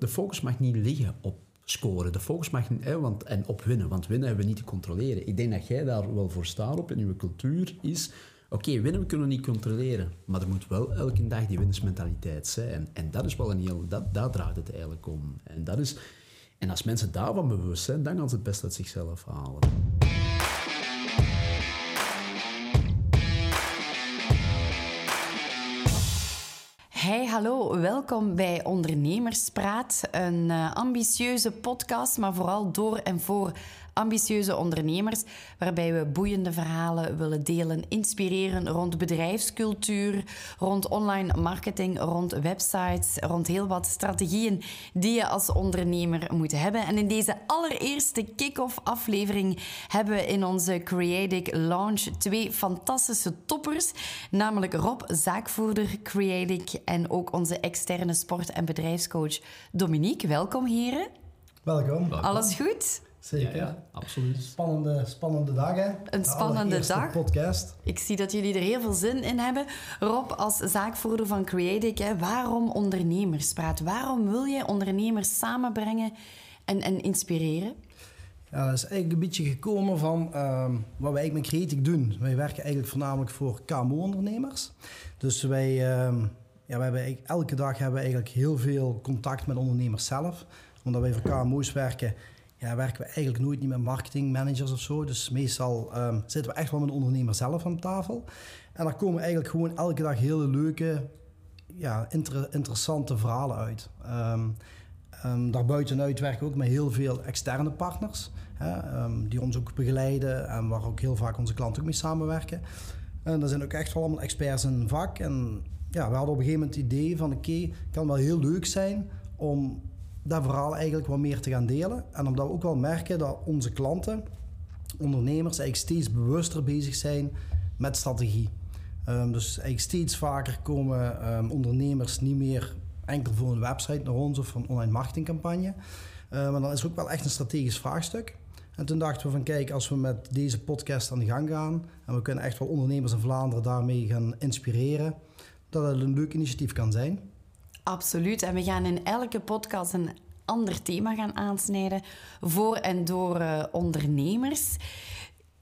de focus mag niet liggen op scoren. De focus mag niet, hè, want, en op winnen, want winnen hebben we niet te controleren. Ik denk dat jij daar wel voor staat op in uw cultuur is... Oké, winnen we kunnen we niet controleren, maar er moet wel elke dag die winnersmentaliteit zijn. En dat is wel een heel... Dat, daar draait het eigenlijk om. En, dat is, en als mensen daarvan bewust zijn, dan gaan ze het best uit zichzelf halen. Hey, hallo, welkom bij Ondernemerspraat. Een uh, ambitieuze podcast, maar vooral door en voor ambitieuze ondernemers, waarbij we boeiende verhalen willen delen, inspireren rond bedrijfscultuur, rond online marketing, rond websites, rond heel wat strategieën die je als ondernemer moet hebben. En in deze allereerste kick-off aflevering hebben we in onze Creative Launch twee fantastische toppers, namelijk Rob, zaakvoerder Creative en ook onze externe sport- en bedrijfscoach Dominique. Welkom heren. Welkom. Alles goed? Zeker. Ja, absoluut. Spannende, spannende dag, hè? Een spannende dag. podcast. Ik zie dat jullie er heel veel zin in hebben. Rob, als zaakvoerder van Creative, hè, waarom ondernemerspraat? Waarom wil je ondernemers samenbrengen en, en inspireren? Ja, dat is eigenlijk een beetje gekomen van ehm, wat wij eigenlijk met Creative doen. Wij werken eigenlijk voornamelijk voor KMO-ondernemers. Dus wij, uh, ja, wij hebben elke dag hebben we eigenlijk heel veel contact met ondernemers zelf. Omdat wij voor KMO's werken, ja, werken we eigenlijk nooit niet met marketingmanagers of zo. Dus meestal um, zitten we echt wel met de ondernemer zelf aan tafel. En daar komen eigenlijk gewoon elke dag hele leuke, ja, inter interessante verhalen uit. Um, um, daarbuitenuit werken we ook met heel veel externe partners. Hè, die ons ook begeleiden en waar ook heel vaak onze klanten ook mee samenwerken. En dat zijn ook echt wel allemaal experts in vak. En ja, we hadden op een gegeven moment het idee van... oké, het kan wel heel leuk zijn om dat verhaal eigenlijk wat meer te gaan delen. En omdat we ook wel merken dat onze klanten, ondernemers, eigenlijk steeds bewuster bezig zijn met strategie. Um, dus eigenlijk steeds vaker komen um, ondernemers niet meer enkel voor een website naar ons of voor een online marketingcampagne. Uh, maar dan is het ook wel echt een strategisch vraagstuk. En toen dachten we van kijk, als we met deze podcast aan de gang gaan en we kunnen echt wel ondernemers in Vlaanderen daarmee gaan inspireren, dat het een leuk initiatief kan zijn. Absoluut. En we gaan in elke podcast een ander thema gaan aansnijden voor en door uh, ondernemers.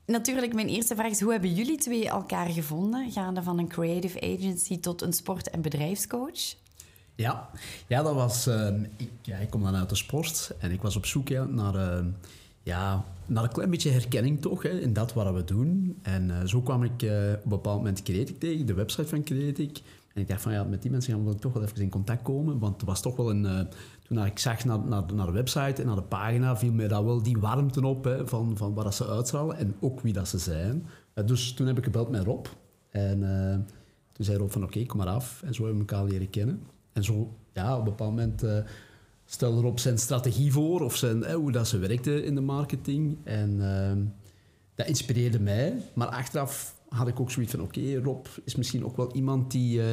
Natuurlijk, mijn eerste vraag is: hoe hebben jullie twee elkaar gevonden? Gaande van een creative agency tot een sport- en bedrijfscoach? Ja, ja dat was. Uh, ik, ik kom dan uit de sport en ik was op zoek naar. Uh, ja, naar een klein beetje herkenning toch hè, in dat wat we doen. En uh, zo kwam ik op een bepaald moment Creatic tegen, de website van Creatic. En ik dacht van ja, met die mensen gaan we toch wel even in contact komen. Want er was toch wel een. Uh, toen ik zag naar, naar, naar de website en naar de pagina, viel mij dat wel die warmte op hè, van, van waar ze uitstralen en ook wie dat ze zijn. Uh, dus toen heb ik gebeld met Rob. En uh, toen zei Rob van oké, kom maar af. En zo hebben we elkaar leren kennen. En zo, ja, op een bepaald moment stelde Rob zijn strategie voor of zijn, hoe dat ze werkte in de marketing. En dat inspireerde mij. Maar achteraf had ik ook zoiets van, oké, Rob is misschien ook wel iemand die, uh,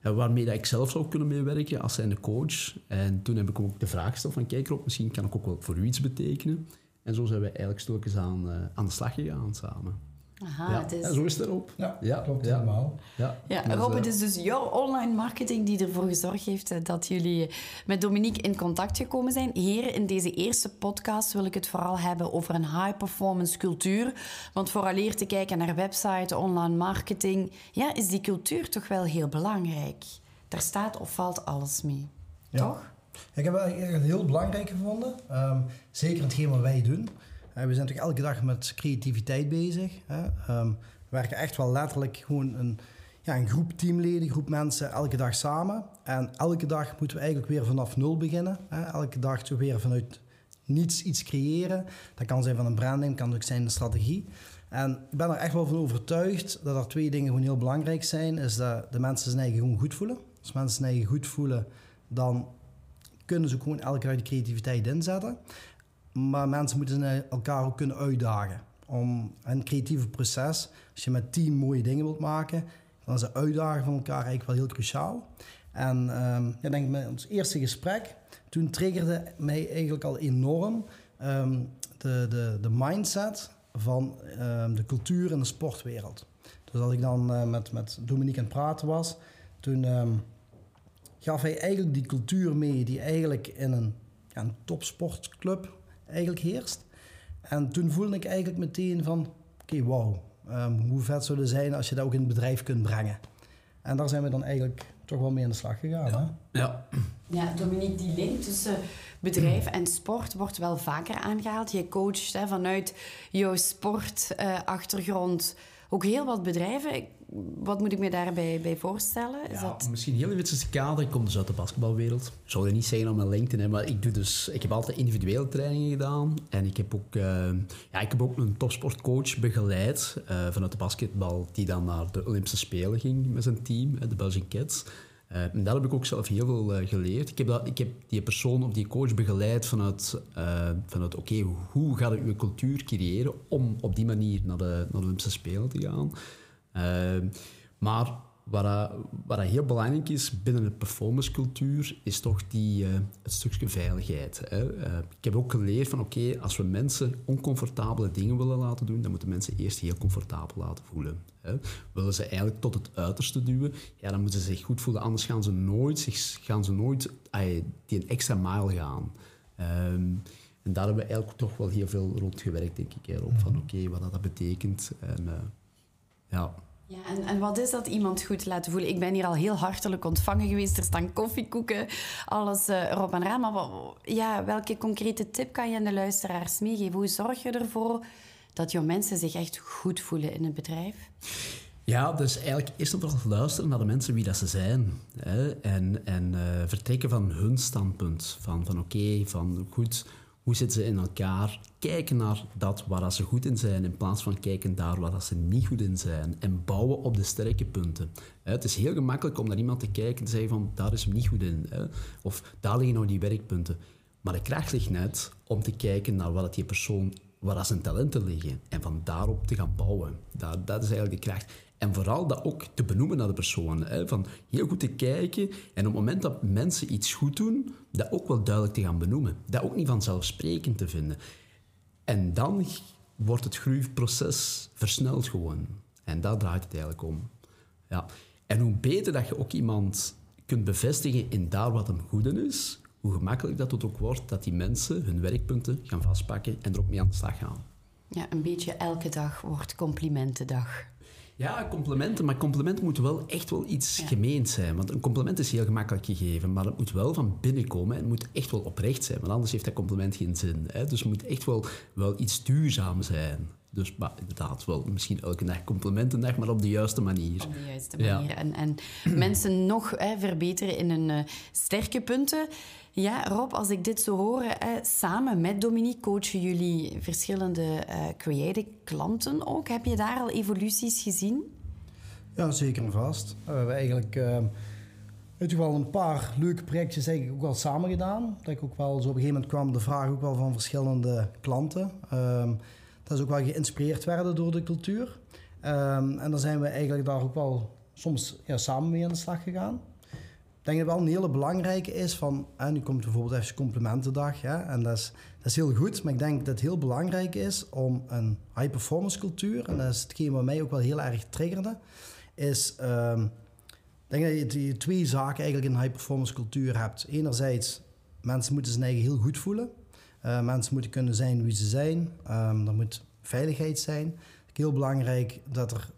waarmee dat ik zelf zou kunnen meewerken als zijnde coach. En toen heb ik ook de vraag gesteld van, kijk Rob, misschien kan ik ook wel voor u iets betekenen. En zo zijn we eigenlijk stilletjes aan, uh, aan de slag gegaan samen. Aha, ja. het is... En zo is het erop. Ja, ja. klopt helemaal. Ja, ja dus, Rob, het is dus jouw online marketing die ervoor gezorgd heeft dat jullie met Dominique in contact gekomen zijn. Hier in deze eerste podcast wil ik het vooral hebben over een high-performance cultuur. Want vooraleer te kijken naar website, online marketing, ja, is die cultuur toch wel heel belangrijk. Daar staat of valt alles mee, ja. toch? Ik heb het heel belangrijk gevonden. Um, zeker hetgeen wat wij doen. Uh, we zijn natuurlijk elke dag met creativiteit bezig. Hè. Um, we werken echt wel letterlijk gewoon een, ja, een groep teamleden, een groep mensen elke dag samen. En elke dag moeten we eigenlijk weer vanaf nul beginnen. Hè. Elke dag toch weer vanuit niets iets creëren. Dat kan zijn van een branding, kan ook zijn een strategie. En ik ben er echt wel van overtuigd dat er twee dingen gewoon heel belangrijk zijn. Is dat de mensen zijn eigen gewoon goed voelen. Als mensen zijn eigen goed voelen, dan kunnen ze gewoon elke dag de creativiteit inzetten. Maar mensen moeten elkaar ook kunnen uitdagen. Om een creatieve proces, als je met team mooie dingen wilt maken, dan is de uitdagen van elkaar eigenlijk wel heel cruciaal. En um, ja, denk ik met ons eerste gesprek, toen triggerde mij eigenlijk al enorm um, de, de, de mindset van um, de cultuur en de sportwereld. Dus als ik dan uh, met, met Dominique aan het praten was, toen gaf hij eigenlijk die cultuur mee die eigenlijk in een, ja, een topsportclub eigenlijk heerst. En toen voelde ik eigenlijk meteen van, oké, wauw, ehm, hoe vet zou het zijn als je dat ook in het bedrijf kunt brengen. En daar zijn we dan eigenlijk toch wel mee aan de slag gegaan. Ja. Hè? ja. Ja, Dominique, die link tussen bedrijf en sport wordt wel vaker aangehaald. Je coacht hè, vanuit jouw sportachtergrond ook heel wat bedrijven. Wat moet ik me daarbij bij voorstellen? Is Ja, dat... Misschien heel even te kader. Ik kom dus uit de basketbalwereld. Ik zou je niet zeggen op mijn LinkedIn, hè, maar ik, doe dus, ik heb altijd individuele trainingen gedaan. En ik heb ook, eh, ja, ik heb ook een topsportcoach begeleid eh, vanuit de basketbal, die dan naar de Olympische Spelen ging met zijn team, hè, de Belgian Kids. Eh, en daar heb ik ook zelf heel veel eh, geleerd. Ik heb, dat, ik heb die persoon of die coach begeleid vanuit, eh, vanuit oké, hoe gaat je cultuur creëren om op die manier naar de, naar de Olympische Spelen te gaan. Maar wat, dat- wat heel belangrijk is binnen de performancecultuur, is toch die, eh, het stukje veiligheid. Hè. Eh, ik heb ook geleerd van oké, als we mensen oncomfortabele dingen willen laten doen, dan moeten mensen eerst heel comfortabel laten voelen. Hè. Willen ze eigenlijk tot het uiterste duwen, ja, dan moeten ze zich goed voelen, anders gaan ze nooit, gaan ze nooit die een extra mile gaan. Ehm, en daar hebben we eigenlijk toch wel heel veel rond gewerkt, denk ik, van oké, wat dat betekent. En, eh, ja. Ja, en, en wat is dat iemand goed laten voelen? Ik ben hier al heel hartelijk ontvangen geweest. Er staan koffiekoeken, alles eh erop en eraan. Maar ja, welke concrete tip kan je aan de luisteraars meegeven? Hoe zorg je ervoor dat jouw mensen zich echt goed voelen in het bedrijf? Ja, dus eigenlijk eerst en vooral luisteren naar de mensen wie dat ze zijn. Hè? En, en eh, vertrekken van hun standpunt. Van, van oké, van goed, hoe zitten ze in elkaar? Kijken naar dat waar dat ze goed in zijn, in plaats van kijken daar waar dat ze niet goed in zijn. En bouwen op de sterke punten. Het is heel gemakkelijk om naar iemand te kijken en te zeggen van daar is hem niet goed in. Of daar liggen nou die werkpunten. Maar de kracht ligt net om te kijken naar wat die persoon, waar zijn talenten liggen. En van daarop te gaan bouwen. Dat, dat is eigenlijk de kracht. En vooral dat ook te benoemen naar de persoon. Van heel goed te kijken. En op het moment dat mensen iets goed doen, dat ook wel duidelijk te gaan benoemen. Dat ook niet vanzelfsprekend te vinden. En dan wordt het groeiproces versneld gewoon. En daar draait het eigenlijk om. Ja. En hoe beter dat je ook iemand kunt bevestigen in daar wat hem goed in is, hoe gemakkelijk dat het ook wordt dat die mensen hun werkpunten gaan vastpakken en er ook mee aan de slag gaan. Ja, een beetje elke dag wordt complimentendag. Ja, complimenten, maar complimenten moeten wel echt wel iets Ja. gemeend zijn. Want een compliment is heel gemakkelijk gegeven, maar het moet wel van binnen komen. en Het moet echt wel oprecht zijn, want anders heeft dat compliment geen zin. Hè? Dus het moet echt wel, wel iets duurzaam zijn. Dus maar inderdaad, wel misschien elke dag complimentendag, maar op de juiste manier. Op de juiste Ja. manier. En, en mensen nog hè, verbeteren in hun eh, sterke punten. Ja, Rob, als ik dit zo hoor, samen met Dominique coachen jullie verschillende eh creative klanten ook. Heb je daar al evoluties gezien? Ja, zeker en vast. We hebben eigenlijk uh, weet wel een paar leuke projectjes eigenlijk ook wel samen gedaan. Dat ik ook wel zo op een gegeven moment kwam de vraag ook wel van verschillende klanten. Um, dat ze ook wel geïnspireerd werden door de cultuur. Um, en dan zijn we eigenlijk daar ook wel soms ja, samen mee aan de slag gegaan. Ik denk dat wel een hele belangrijke is van, en nu komt bijvoorbeeld even complimentendag, ja, en dat is, dat is heel goed, maar ik denk dat het heel belangrijk is om een high performance cultuur, en dat is hetgeen wat mij ook wel heel erg triggerde, is, um, ik denk dat je twee zaken eigenlijk in een high performance cultuur hebt. Enerzijds, mensen moeten zijn eigen heel goed voelen, uh, mensen moeten kunnen zijn wie ze zijn, um, er moet veiligheid zijn. Heel belangrijk dat er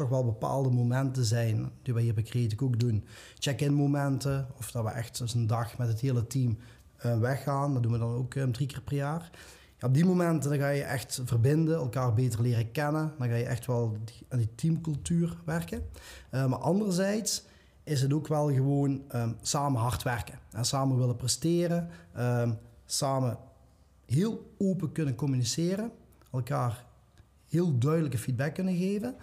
toch wel bepaalde momenten zijn, die wij hier bij Creative ook doen. Check-in momenten, of dat we echt dus een dag met het hele team uh, weggaan. Dat doen we dan ook um, drie keer per jaar. Ja, op die momenten dan ga je echt verbinden, elkaar beter leren kennen. Dan ga je echt wel aan die teamcultuur werken. Uh, maar anderzijds is het ook wel gewoon um, samen hard werken. En samen willen presteren. Um, samen heel open kunnen communiceren. Elkaar heel duidelijke feedback kunnen geven.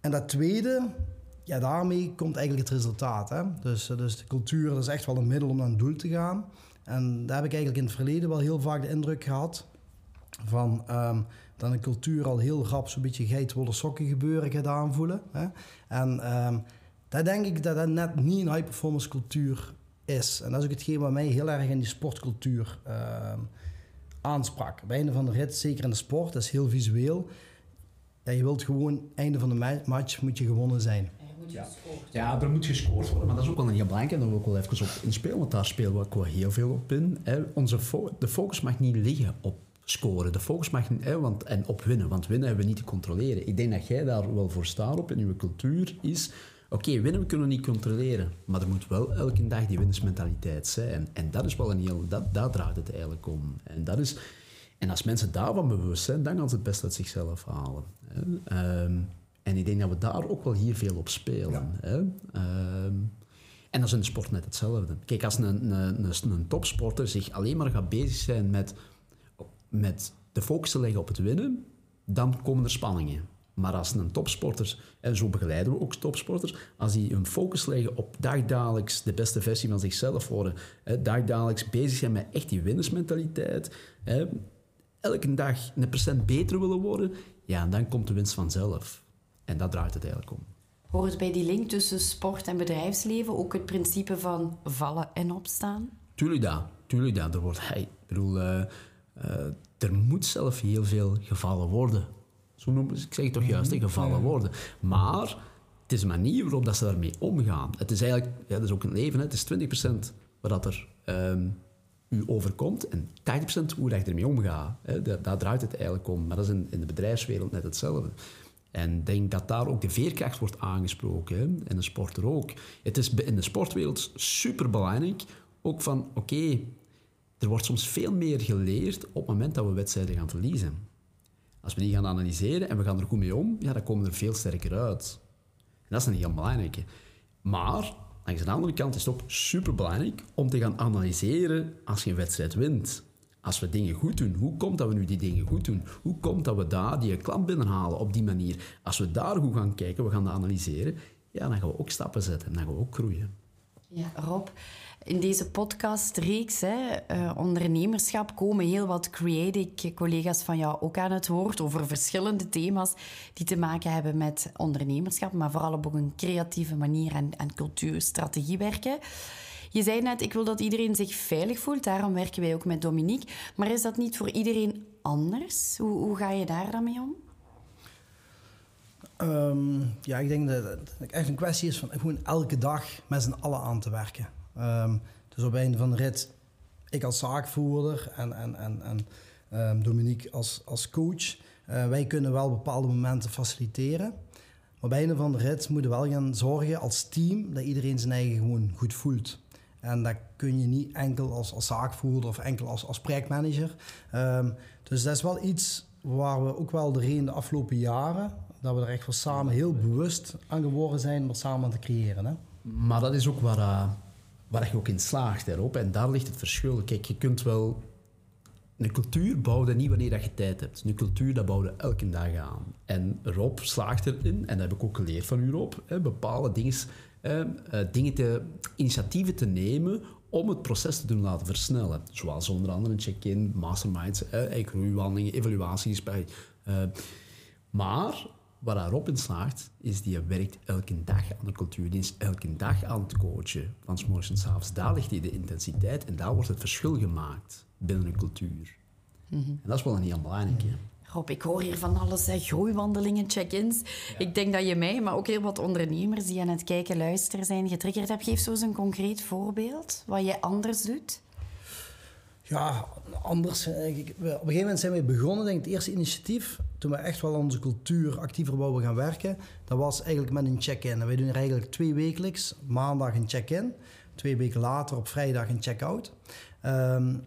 En dat tweede, ja, daarmee komt eigenlijk het resultaat. Hè? Dus, dus de cultuur is echt wel een middel om naar een doel te gaan. En daar heb ik eigenlijk in het verleden wel heel vaak de indruk gehad van um, dat een cultuur al heel rap zo'n beetje geitwolle sokken gebeuren gaat aanvoelen. Hè? En um, daar denk ik dat dat net niet een high performance cultuur is. En dat is ook hetgeen wat mij heel erg in die sportcultuur um, aansprak. Bij einde van de rit, zeker in de sport, dat is heel visueel. Ja, je wilt gewoon, einde van de match moet je gewonnen zijn. Je Ja. Ja, er moet gescoord worden, maar dat is ook wel een heel belangrijk. En daar wil ik wel even op inspelen, want daar spelen we ook wel heel veel op in. Hè. Onze fo- de focus mag niet liggen op scoren. De focus mag niet, hè, want, en op winnen, want winnen hebben we niet te controleren. Ik denk dat jij daar wel voor staat op in uw cultuur is... Oké, winnen we kunnen we niet controleren, maar er moet wel elke dag die winnersmentaliteit zijn. En dat is wel een heel... Dat, daar draait het eigenlijk om. En dat is... En als mensen daarvan bewust zijn, dan gaan ze het best uit zichzelf halen. Hè. Ehm, en ik denk dat we daar ook wel hier veel op spelen. Hè. Ehm, en dat is in de sport net hetzelfde. Kijk, als een, een, een, een topsporter zich alleen maar gaat bezig zijn met, met de focus te leggen op het winnen, dan komen er spanningen. Maar als een topsporter, en zo begeleiden we ook topsporters, als die een focus leggen op dagdagelijks de beste versie van zichzelf worden, hè, dagdagelijks bezig zijn met echt die winnersmentaliteit, hè, elke dag een procent beter willen worden, ja, dan komt de winst vanzelf. En dat draait het eigenlijk om. Hoort bij die link tussen sport en bedrijfsleven ook het principe van vallen en opstaan? Tuurlijk dat, tuurlijk dat. Er, wordt, hey, bedoel, eh, eh, er moet zelf heel veel gevallen worden. Zo noemen ze, ik zeg het toch juist, hè, gevallen worden. Maar het is de manier waarop dat ze daarmee omgaan. Het is eigenlijk, ja, dat is ook een leven, hè. het is 20% wat dat er ehm, u overkomt en 80% hoe je ermee omgaat. Hè. Daar, draait het eigenlijk om. Maar dat is in, de bedrijfswereld net hetzelfde. En ik denk dat daar ook de veerkracht wordt aangesproken. Hè? En de sporter ook. Het is in de sportwereld super belangrijk. Ook van, oké, er wordt soms veel meer geleerd op het moment dat we wedstrijden gaan verliezen. Als we die gaan analyseren en we gaan er goed mee om, ja, dan komen we er veel sterker uit. En dat is een heel belangrijke. Maar, langs de andere kant is het ook super belangrijk om te gaan analyseren als je een wedstrijd wint. Als we dingen goed doen, hoe komt dat we nu die dingen goed doen? Hoe komt dat we daar die klant binnenhalen op die manier? Als we daar goed gaan kijken, we gaan dat analyseren, ja, dan gaan we ook stappen zetten en dan gaan we ook groeien. Ja, Rob, in deze podcastreeks, hè, eh, ondernemerschap, komen heel wat creative collega's van jou ook aan het woord over verschillende thema's die te maken hebben met ondernemerschap, maar vooral op een creatieve manier en, en cultuurstrategie werken. Je zei net, ik wil dat iedereen zich veilig voelt, daarom werken wij ook met Dominique. Maar is dat niet voor iedereen anders? Hoe, ga je daar dan mee om? Ehm, ja, ik denk dat het echt een kwestie is van gewoon elke dag met z'n allen aan te werken. Ehm, dus op einde van de rit, ik als zaakvoerder en, en, en, en ehm, Dominique als, als coach, eh, wij kunnen wel bepaalde momenten faciliteren. Maar op einde van de rit moeten we wel gaan zorgen als team dat iedereen zijn eigen gewoon goed voelt. En dat kun je niet enkel als, als zaakvoerder of enkel als, als projectmanager. Ehm, dus dat is wel iets waar we ook wel doorheen de afgelopen jaren, dat we er echt wel samen heel bewust aan geworden zijn om samen te creëren. Hè? Maar dat is ook waar, uh, waar je ook in slaagt daarop. En daar ligt het verschil. Kijk, je kunt wel... Een cultuur bouwen niet wanneer dat je tijd hebt. Een cultuur dat bouwde elke dag aan. En Rob slaagt erin, en dat heb ik ook geleerd van u Rob, hè, bepaalde dingen, eh, dingen te, initiatieven te nemen om het proces te doen laten versnellen. Zoals onder andere een check-in, masterminds, eh, groeiwandelingen, evaluaties. Bij, uh, maar waar hij Rob in slaagt, is die werkt elke dag aan de cultuur. Die is elke dag aan het coachen, van s morgens en s avonds. Daar ligt die de intensiteit en daar wordt het verschil gemaakt binnen een cultuur. Mm -hmm. En dat is wel een heel belangrijk. Mm Rob, ik hoor hier van alles, hè. groeiwandelingen, check-ins. Ja. Ik denk dat je mij, maar ook heel wat ondernemers die aan het kijken, luisteren zijn, getriggerd hebt. Geef zo eens een concreet voorbeeld, wat je anders doet. Ja, anders. Op een gegeven moment zijn we begonnen, denk ik, het eerste initiatief, toen we echt wel onze cultuur actiever wouden gaan werken, dat was eigenlijk met een check-in. Wij doen er eigenlijk twee wekelijks, maandag een check-in, twee weken later op vrijdag een check-out. Um,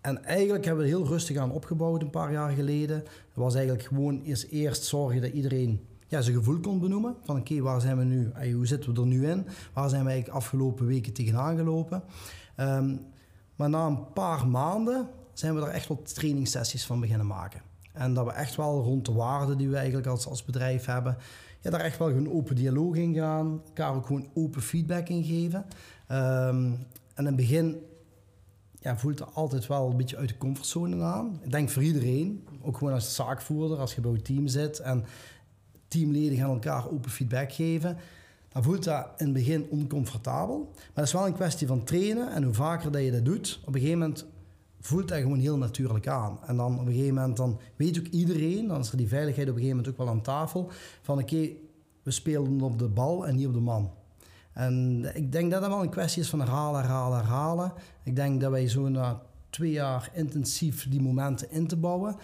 en eigenlijk hebben we heel rustig aan opgebouwd een paar jaar geleden. Dat was eigenlijk gewoon eerst, eerst zorgen dat iedereen ja, zijn gevoel kon benoemen. Van oké, waar zijn we nu? Hey, hoe zitten we er nu in? Waar zijn we eigenlijk afgelopen weken tegenaan gelopen? Um, maar na een paar maanden zijn we er echt wat trainingssessies van beginnen maken. En dat we echt wel rond de waarden die we eigenlijk als, als bedrijf hebben... Ja, daar echt wel gewoon open dialoog in gaan. Elkaar ook gewoon open feedback in geven. Um, en in het begin ja, voelt er altijd wel een beetje uit de comfortzone aan. Ik denk voor iedereen, ook gewoon als zaakvoerder, als je bij je team zit en teamleden gaan elkaar open feedback geven, dan voelt dat in het begin oncomfortabel. Maar dat is wel een kwestie van trainen en hoe vaker dat je dat doet, op een gegeven moment voelt dat gewoon heel natuurlijk aan. En dan op een gegeven moment dan weet ook iedereen, dan is er die veiligheid op een gegeven moment ook wel aan tafel, van oké, we spelen op de bal en niet op de man. En ik denk dat dat wel een kwestie is van herhalen, herhalen, herhalen. Ik denk dat wij zo na twee jaar intensief die momenten in te bouwen,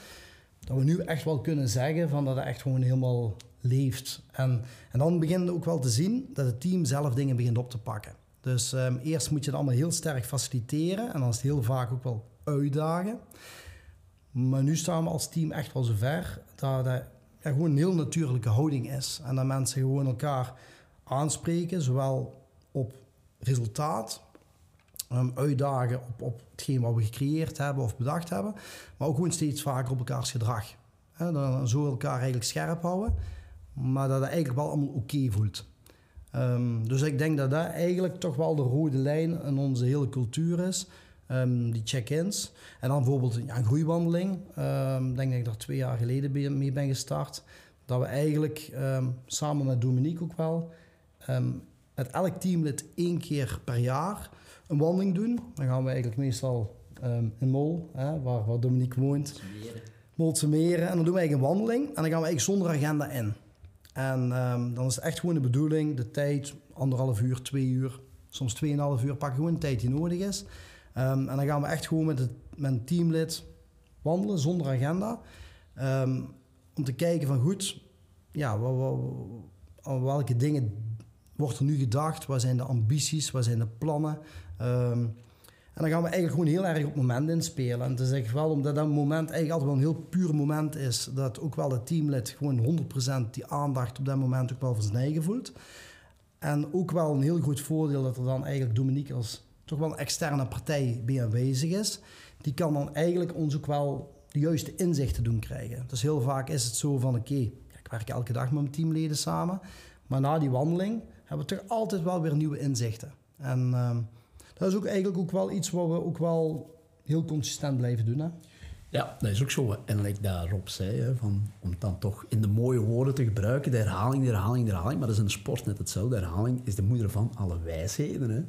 dat we nu echt wel kunnen zeggen van dat het echt gewoon helemaal leeft. En, en dan beginnen we ook wel te zien dat het team zelf dingen begint op te pakken. Dus um, eerst moet je het allemaal heel sterk faciliteren en dan is het heel vaak ook wel uitdagen. Maar nu staan we als team echt wel zover dat dat ja, gewoon een heel natuurlijke houding is. En dat mensen gewoon elkaar aanspreken, zowel op resultaat, um, uitdagen op, op hetgeen wat we gecreëerd hebben of bedacht hebben, maar ook gewoon steeds vaker op elkaars gedrag. He, dan zo elkaar eigenlijk scherp houden, maar dat het eigenlijk wel allemaal oké voelt. Um, dus ik denk dat dat eigenlijk toch wel de rode lijn in onze hele cultuur is. Um, die check-ins. En dan bijvoorbeeld ja, een groeiwandeling. Um, denk dat ik daar twee jaar geleden mee ben gestart. Dat we eigenlijk samen met Dominique ook wel... met elk teamlid één keer per jaar een wandeling doen. Dan gaan we eigenlijk meestal in Mol, hè, waar, waar Dominique woont. Molse Meren. En dan doen we eigenlijk een wandeling. En dan gaan we eigenlijk zonder agenda in. En dan is het echt gewoon de bedoeling, de tijd, anderhalf uur, twee uur, soms tweeënhalf uur, pak gewoon de tijd die nodig is. Um, en dan gaan we echt gewoon met, het, met een teamlid wandelen zonder agenda. Um, om te kijken van goed, ja, welke dingen wordt er nu gedacht? Wat zijn de ambities? Wat zijn de plannen? En dan gaan we eigenlijk gewoon heel erg op moment inspelen. En het is echt wel, omdat dat moment eigenlijk altijd wel een heel puur moment is, dat ook wel het teamlid gewoon 100% die aandacht op dat moment ook wel voor zijn eigen voelt. En ook wel een heel goed voordeel dat er dan eigenlijk Dominique als toch wel een externe partij bij aanwezig is. Die kan dan eigenlijk ons ook wel de juiste inzichten doen krijgen. Dus heel vaak is het zo van oké, ik werk elke dag met mijn teamleden samen. Maar na die wandeling hebben we toch altijd wel weer nieuwe inzichten. En... Uh, dat is ook eigenlijk ook wel iets wat we ook wel heel consistent blijven doen. Hè? Ja, dat is ook zo. En like dat Rob zei, hè, van, om dan toch in de mooie woorden te gebruiken, de herhaling, de herhaling, de herhaling. Maar dat is in de sport net hetzelfde. De herhaling is de moeder van alle wijsheden. Hè.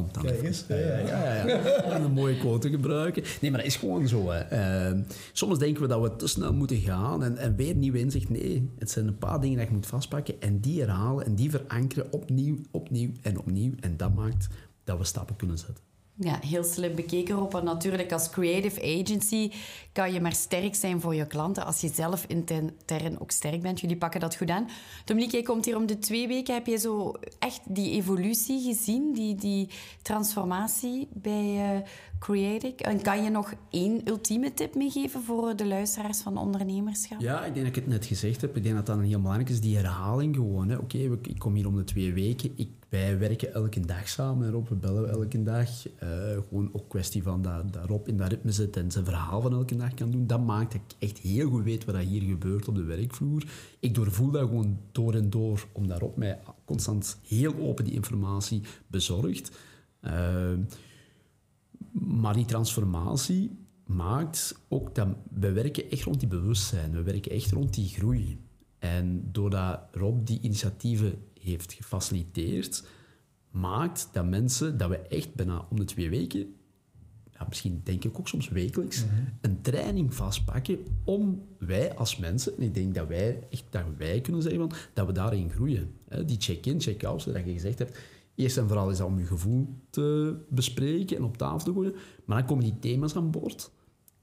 Om dan Kijk eens, ja, ja, ja, een mooie quote te gebruiken. Nee, maar dat is gewoon zo. Hè. Uh, soms denken we dat we te snel moeten gaan en, en weer nieuw inzicht. Nee, het zijn een paar dingen dat je moet vastpakken en die herhalen en die verankeren opnieuw, opnieuw en opnieuw. En dat maakt dat we stappen kunnen zetten. Ja, heel slim bekeken op. En natuurlijk als creative agency kan je maar sterk zijn voor je klanten als je zelf intern ook sterk bent. Jullie pakken dat goed aan. Dominique, jij komt hier om de twee weken. Heb je zo echt die evolutie gezien, die, die transformatie bij uh, Creative? En kan je nog één ultieme tip meegeven voor de luisteraars van ondernemerschap? Ja, ik denk dat ik het net gezegd heb. Ik denk dat dat een heel belangrijk is, die herhaling gewoon. Oké, ik kom hier om de twee weken. Ik wij werken elke dag samen, Rob. We bellen elke dag. Uh, gewoon ook kwestie van dat, Rob in dat ritme zit en zijn verhaal van elke dag kan doen. Dat maakt dat ik echt heel goed weet wat hier gebeurt op de werkvloer. Ik doorvoel dat gewoon door en door, omdat Rob mij constant heel open die informatie bezorgt. Uh, maar die transformatie maakt ook dat we werken echt rond die bewustzijn. We werken echt rond die groei. En doordat Rob die initiatieven heeft gefaciliteerd, maakt dat mensen, dat we echt bijna om de twee weken, ja, misschien denk ik ook soms wekelijks, mhm. een training vastpakken om wij als mensen, en ik denk dat wij echt dat wij kunnen zeggen van, dat we daarin groeien. Die check-in, check-out, zoals je gezegd hebt, eerst en vooral is dat om je gevoel te bespreken en op tafel te gooien, maar dan komen die thema's aan boord.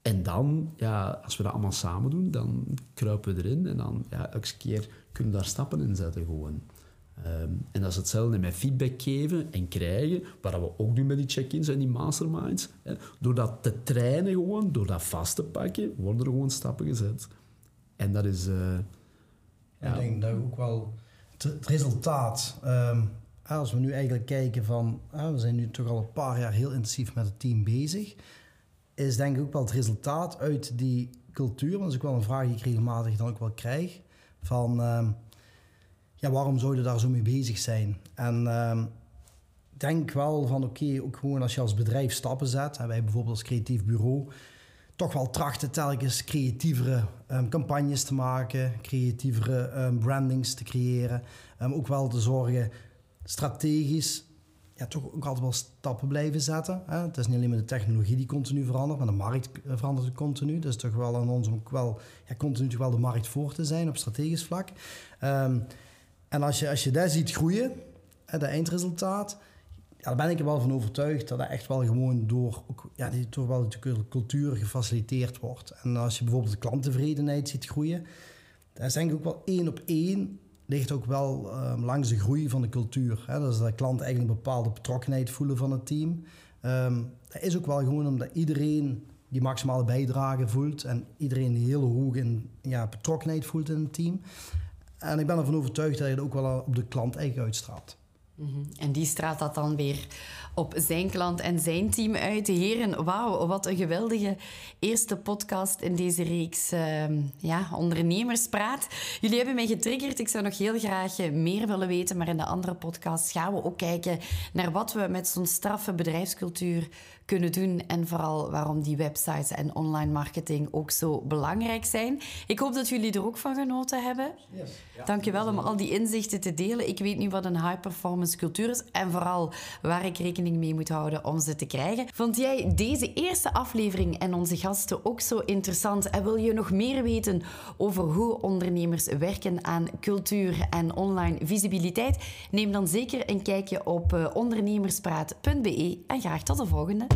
En dan, ja, als we dat allemaal samen doen, dan kruipen we erin en dan ja, elke keer kunnen we daar stappen in zetten gewoon. Ehm, en dat is hetzelfde met feedback geven en krijgen, wat we ook doen met die check-ins en die masterminds. Hè. Door dat te trainen gewoon, door dat vast te pakken, worden er gewoon stappen gezet. En dat is... Ja. Ik denk dat ook wel het, resultaat... Um, als we nu eigenlijk kijken van... we zijn nu toch al een paar jaar heel intensief met het team bezig. Is denk ik ook wel het resultaat uit die cultuur. Want dat is ook wel een vraag die ik regelmatig dan ook wel krijg. Van... Um, ja, waarom zou je daar zo mee bezig zijn? En uh, denk wel van oké, ook gewoon als je als bedrijf stappen zet, en wij bijvoorbeeld als creatief bureau, toch wel trachten telkens creatievere um, campagnes te maken, creatievere um, brandings te creëren. Ook wel te zorgen strategisch ja, toch ook altijd wel stappen blijven zetten. Hè? Het is niet alleen maar de technologie die continu verandert, maar de markt eh, verandert continu. Dus toch wel aan ons om ook wel ja, continu toch wel de markt voor te zijn op strategisch vlak. En als je, als je dat ziet groeien, dat eindresultaat, ja, daar ben ik er wel van overtuigd dat dat echt wel gewoon door, ook, ja, door wel de cultuur gefaciliteerd wordt. En als je bijvoorbeeld de klanttevredenheid ziet groeien, dat is denk ik ook wel één op één ligt ook wel um, langs de groei van de cultuur. Hè? Dus dat klanten eigenlijk een bepaalde betrokkenheid voelen van het team. Um, dat is ook wel gewoon omdat iedereen die maximale bijdrage voelt en iedereen die hele hoge ja, betrokkenheid voelt in het team. En ik ben ervan overtuigd dat je het ook wel op de klant eigenlijk uitstraalt. Mhm. En die straalt dat dan weer op zijn klant en zijn team uit. Heren, wauw, wat een geweldige eerste podcast in deze reeks uh, ja, Ondernemerspraat. Jullie hebben mij getriggerd. Ik zou nog heel graag meer willen weten, maar in de andere podcast gaan we ook kijken naar wat we met zo'n straffe bedrijfscultuur kunnen doen en vooral waarom die websites en online marketing ook zo belangrijk zijn. Ik hoop dat jullie er ook van genoten hebben. Yes. Ja, Dank je wel om al die inzichten te delen. Ik weet nu wat een high performance cultuur is en vooral waar ik rekening mee moet houden om ze te krijgen. Vond jij deze eerste aflevering en onze gasten ook zo interessant en wil je nog meer weten over hoe ondernemers werken aan cultuur en online visibiliteit? Neem dan zeker een kijkje op eh, ondernemerspraat.be en graag tot de volgende.